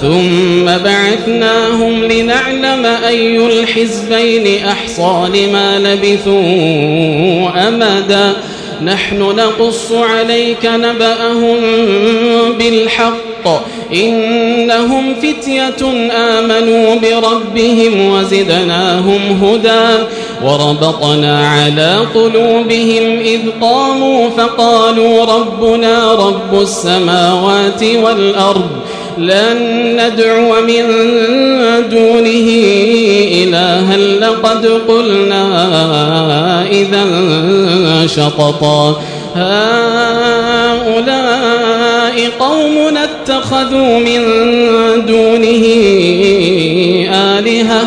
ثم بعثناهم لنعلم أي الحزبين أحصى لما لبثوا أمدا. نحن نقص عليك نبأهم بالحق. إنهم فتية آمنوا بربهم وزدناهم هدى. وربطنا على قلوبهم إذ قاموا فقالوا ربنا رب السماوات والأرض. لن ندعو من دونه إلها لقد قلنا إذا شططا. هؤلاء قوم اتخذوا من دونه آلهة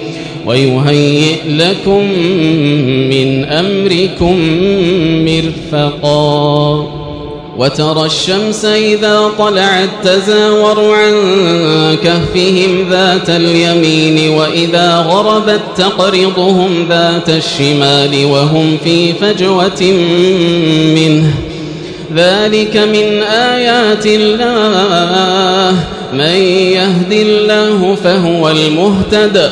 ويهيئ لكم من أمركم مرفقا. وترى الشمس إذا طلعت تزاور عن كهفهم ذات اليمين وإذا غربت تقرضهم ذات الشمال وهم في فجوة منه. ذلك من آيات الله. من يهد الله فهو المهتد.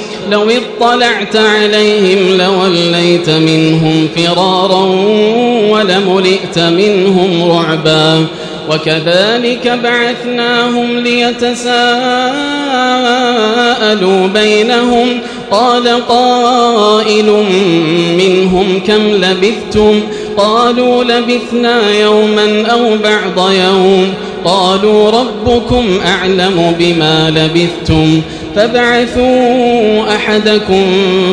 لو اطلعت عليهم لوليت منهم فرارا ولملئت منهم رعبا وكذلك بعثناهم ليتساءلوا بينهم قال قائل منهم كم لبثتم قالوا لبثنا يوما أو بعض يوم قالوا ربكم أعلم بما لبثتم فابعثوا أحدكم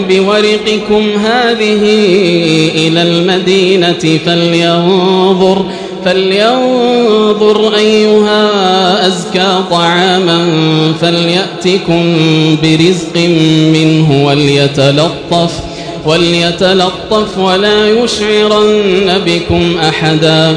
بورقكم هذه إلى المدينة فلينظر فلينظر أيها أزكى طعاما فليأتكم برزق منه وليتلطف وليتلطف ولا يشعرن بكم أحدا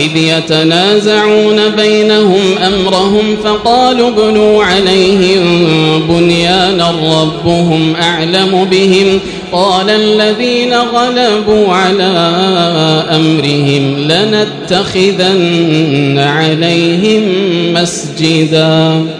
إذ يتنازعون بينهم أمرهم فقالوا ابنوا عليهم بنيانا ربهم أعلم بهم قال الذين غلبوا على أمرهم لنتخذن عليهم مسجداً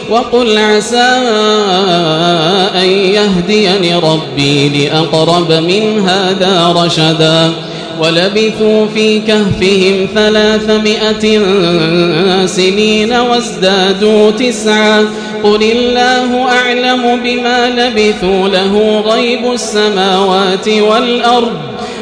وقل عسى أن يهديني ربي لأقرب من هذا رشدا ولبثوا في كهفهم ثلاثمائة سنين وازدادوا تسعا قل الله أعلم بما لبثوا له غيب السماوات والأرض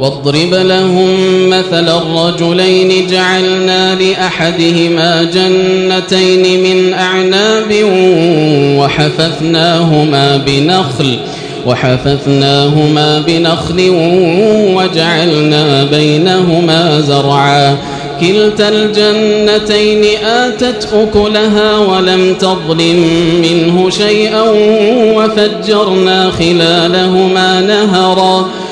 واضرب لهم مثل الرجلين جعلنا لأحدهما جنتين من أعناب وحففناهما بنخل وحففناهما بنخل وجعلنا بينهما زرعا. كلتا الجنتين آتت أكلها ولم تظلم منه شيئا وفجرنا خلالهما نهرا.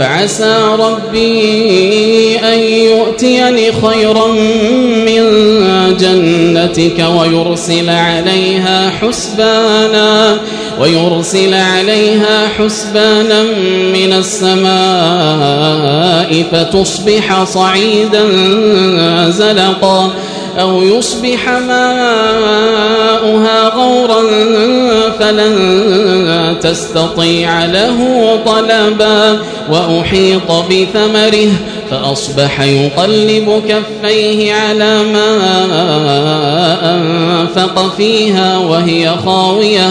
فعسى ربي أن يؤتيني خيرا من جنتك ويرسل عليها حسبانا ويرسل عليها حسبانا من السماء فتصبح صعيدا زلقا أو يصبح ماؤها غورا فلن تستطيع له طلبا وأحيط بثمره فأصبح يقلب كفيه على ما أنفق فيها وهي خاوية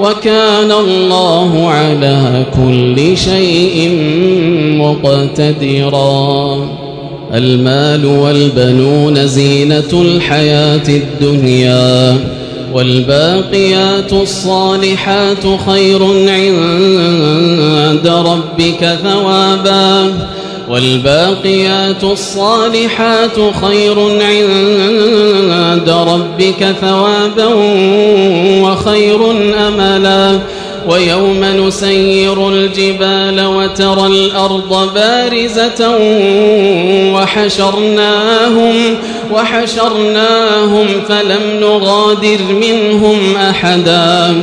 وكان الله على كل شيء مقتدرا. المال والبنون زينة الحياة الدنيا والباقيات الصالحات خير عند ربك ثوابا. والباقيات الصالحات خير عند ربك ثوابا وخير أملا. ويوم نسير الجبال وترى الأرض بارزة وحشرناهم وحشرناهم فلم نغادر منهم أحدا.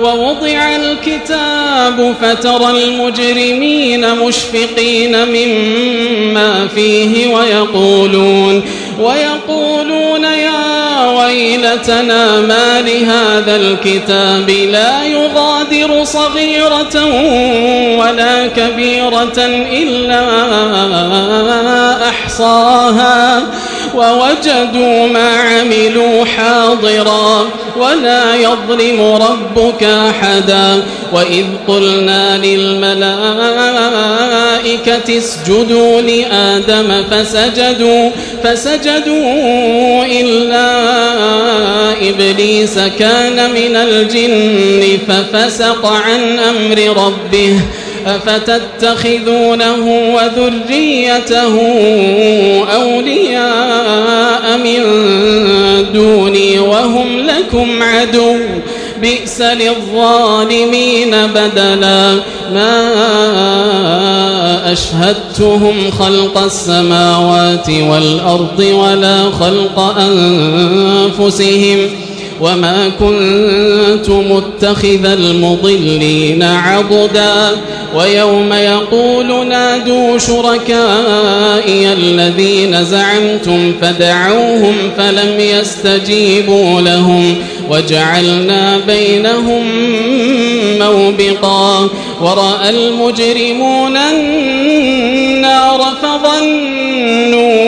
ووضع الكتاب فترى المجرمين مشفقين مما فيه ويقولون ويقولون يا ويلتنا ما لهذا الكتاب لا يغادر صغيرة ولا كبيرة إلا أحصاها ووجدوا ما عملوا حاضرا ولا يظلم ربك أحدا. وإذ قلنا للملائكة اسجدوا لآدم فسجدوا فسجدوا إلا إبليس كان من الجن ففسق عن أمر ربه. أفتتخذونه وذريته أولياء من دوني وهم لكم عدو. بئس للظالمين بدلا. ما أشهدتهم خلق السماوات والأرض ولا خلق أنفسهم. وما كنت متخذ المضلين عضدا ويوم يقول نادوا شركائي الذين زعمتم فدعوهم فلم يستجيبوا لهم وجعلنا بينهم موبقا ورأى المجرمون النار فظنوا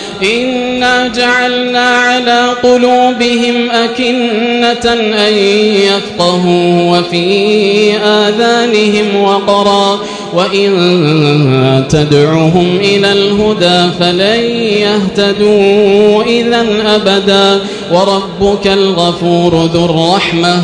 إنا جعلنا على قلوبهم أكنة أن يفقهوا وفي آذانهم وقرا وإن تدعهم إلى الهدى فلن يهتدوا إذا أبدا وربك الغفور ذو الرحمة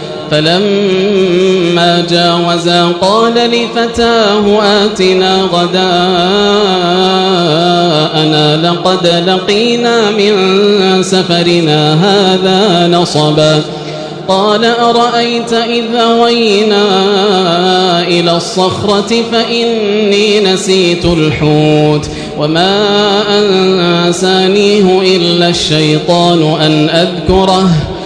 فلما جاوزا قال لفتاه آتنا غداءنا لقد لقينا من سفرنا هذا نصبا قال أرأيت إذا وينا إلى الصخرة فإني نسيت الحوت وما أنسانيه إلا الشيطان أن أذكره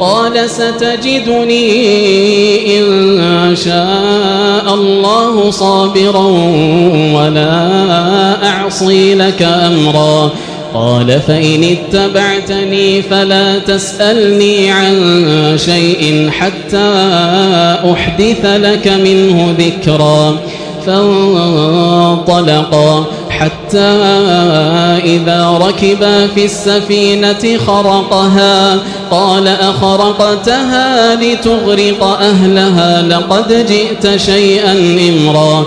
قال ستجدني إن شاء الله صابرا ولا أعصي لك أمرا. قال فإن اتبعتني فلا تسألني عن شيء حتى أحدث لك منه ذكرا. فانطلقا. حتى إذا ركبا في السفينة خرقها قال أخرقتها لتغرق أهلها لقد جئت شيئا إمرا.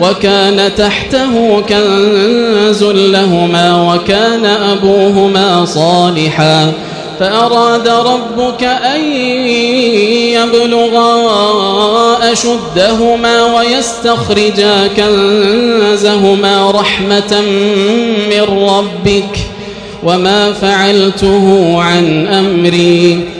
وكان تحته كنز لهما وكان أبوهما صالحا فأراد ربك أن يبلغا أشدهما ويستخرجا كنزهما رحمة من ربك وما فعلته عن أمري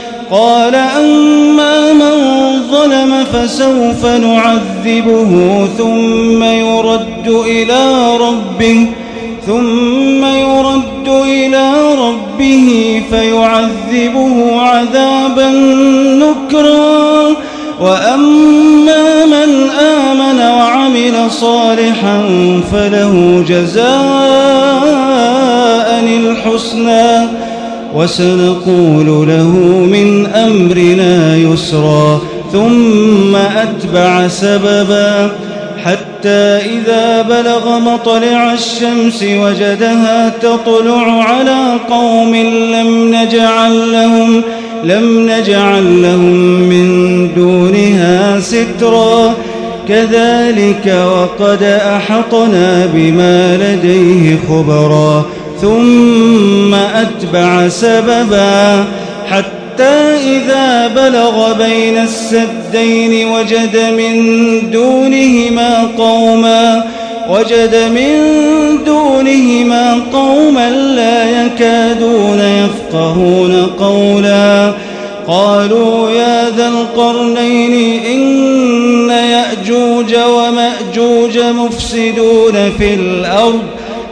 قال أما من ظلم فسوف نعذبه ثم يرد إلى ربه ثم يرد إلى ربه فيعذبه عذابا نكرا. وأما من آمن وعمل صالحا فله جزاء الحسنى. وسنقول له من أمرنا يسرا ثم أتبع سببا حتى إذا بلغ مطلع الشمس وجدها تطلع على قوم لم نجعل لهم لم نجعل لهم من دونها سترا. كذلك وقد أحطنا بما لديه خبرا. ثم أتبع سببا حتى إذا بلغ بين السدين وجد من دونهما قوما وجد من دونهما قوما لا يفقهون قولا قالوا يا ذا القرنين إن يأجوج ومأجوج مفسدون في الأرض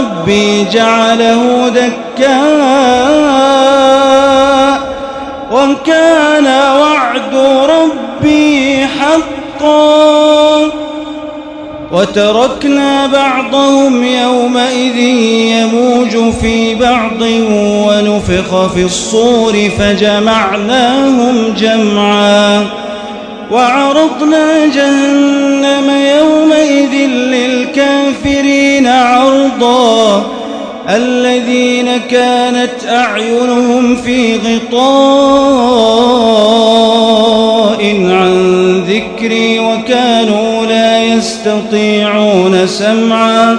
ربي جعله دكاء وكان وعد ربي حقا وتركنا بعضهم يومئذ يموج في بعض ونفخ في الصور فجمعناهم جمعا وعرضنا جهنم يومئذ للكافرين عرضا. الذين كانت أعينهم في غطاء عن ذكري وكانوا لا يستطيعون سمعا.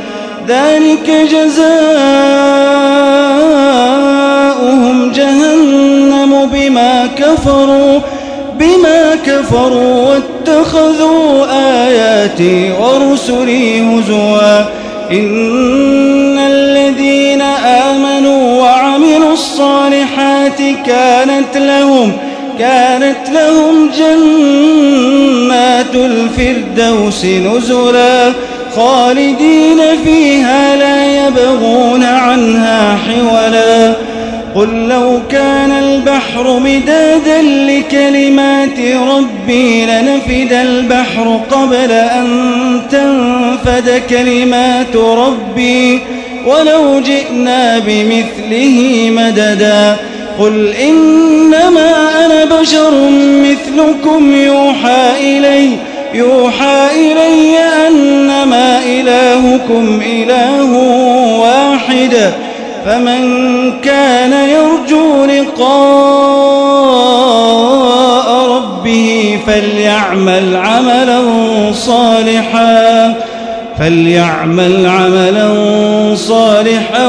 ذلك جزاؤهم جهنم بما كفروا بما كفروا واتخذوا آياتي ورسلي هزوا. إن الذين آمنوا وعملوا الصالحات كانت لهم كانت لهم جنات الفردوس نزلا. خالدين فيها لا يبغون عنها حولا. قل لو كان البحر مدادا لكلمات ربي لنفد البحر قبل أن تنفد كلمات ربي. ولو جئنا بمثله مددا. قل إنما أنا بشر مثلكم يوحى إلي. يوحى إلي أنما إلهكم إله واحد فمن كان يرجو لقاء ربه فليعمل عملا صالحا فليعمل عملا صالحا